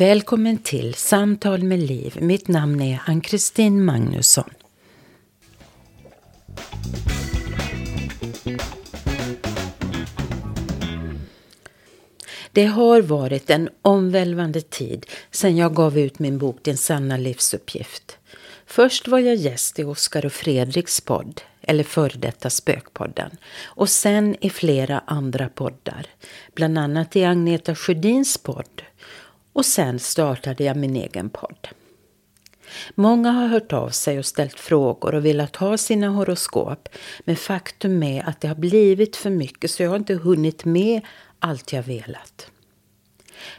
Välkommen till Samtal med Liv. Mitt namn är Ann-Kristin Magnusson. Det har varit en omvälvande tid sedan jag gav ut min bok Din sanna livsuppgift. Först var jag gäst i Oskar och Fredriks podd, eller före detta Spökpodden. Och sen i flera andra poddar. Bland annat i Agneta Sjödins podd. Och sen startade jag min egen podd. Många har hört av sig och ställt frågor och velat ha sina horoskop. Men faktum är att det har blivit för mycket så jag har inte hunnit med allt jag velat.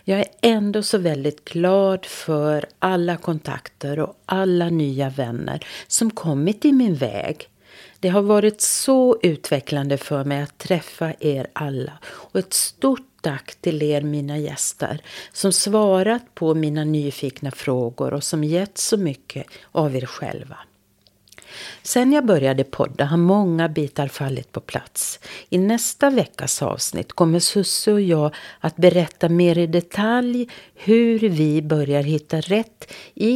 Jag är ändå så väldigt glad för alla kontakter och alla nya vänner som kommit i min väg. Det har varit så utvecklande för mig att träffa er alla och ett stort tack till er mina gäster som svarat på mina nyfikna frågor och som gett så mycket av er själva. Sen jag började podda har många bitar fallit på plats. I nästa veckas avsnitt kommer Susse och jag att berätta mer i detalj hur vi börjar hitta rätt i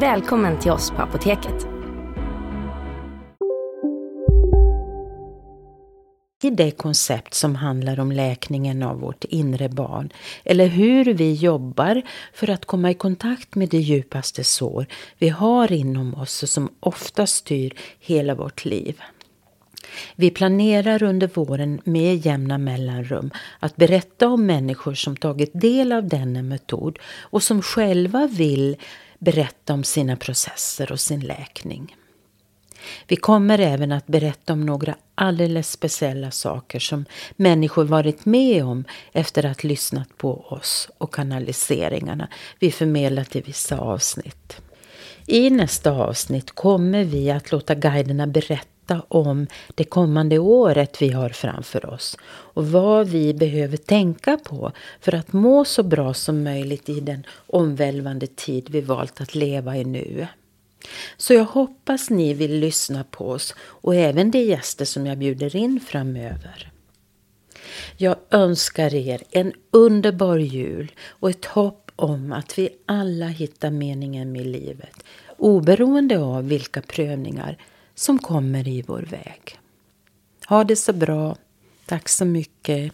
Välkommen till oss på Apoteket. i det koncept som handlar om läkningen av vårt inre barn eller hur vi jobbar för att komma i kontakt med det djupaste sår vi har inom oss och som ofta styr hela vårt liv. Vi planerar under våren med jämna mellanrum att berätta om människor som tagit del av denna metod och som själva vill berätta om sina processer och sin läkning. Vi kommer även att berätta om några alldeles speciella saker som människor varit med om efter att lyssnat på oss och kanaliseringarna vi förmedlat i vissa avsnitt. I nästa avsnitt kommer vi att låta guiderna berätta om det kommande året vi har framför oss och vad vi behöver tänka på för att må så bra som möjligt i den omvälvande tid vi valt att leva i nu. Så jag hoppas ni vill lyssna på oss och även de gäster som jag bjuder in framöver. Jag önskar er en underbar jul och ett hopp om att vi alla hittar meningen med livet oberoende av vilka prövningar som kommer i vår väg. Ha det så bra. Tack så mycket.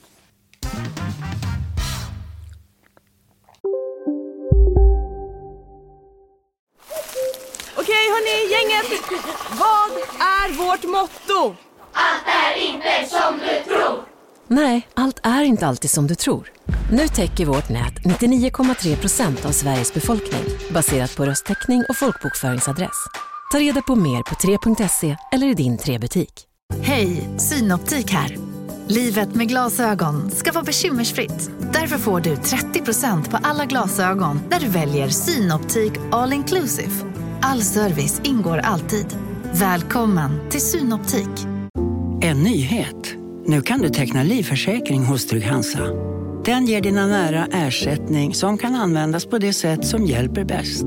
Okej hörni, gänget! Vad är vårt motto? Allt är inte som du tror. Nej, allt är inte alltid som du tror. Nu täcker vårt nät 99,3 procent av Sveriges befolkning baserat på röstteckning och folkbokföringsadress. Ta reda på mer på 3.se eller i din 3-butik. Hej, Synoptik här. Livet med glasögon ska vara bekymmersfritt. Därför får du 30% på alla glasögon när du väljer Synoptik All Inclusive. All service ingår alltid. Välkommen till Synoptik. En nyhet. Nu kan du teckna livförsäkring hos Trygg-Hansa. Den ger dina nära ersättning som kan användas på det sätt som hjälper bäst.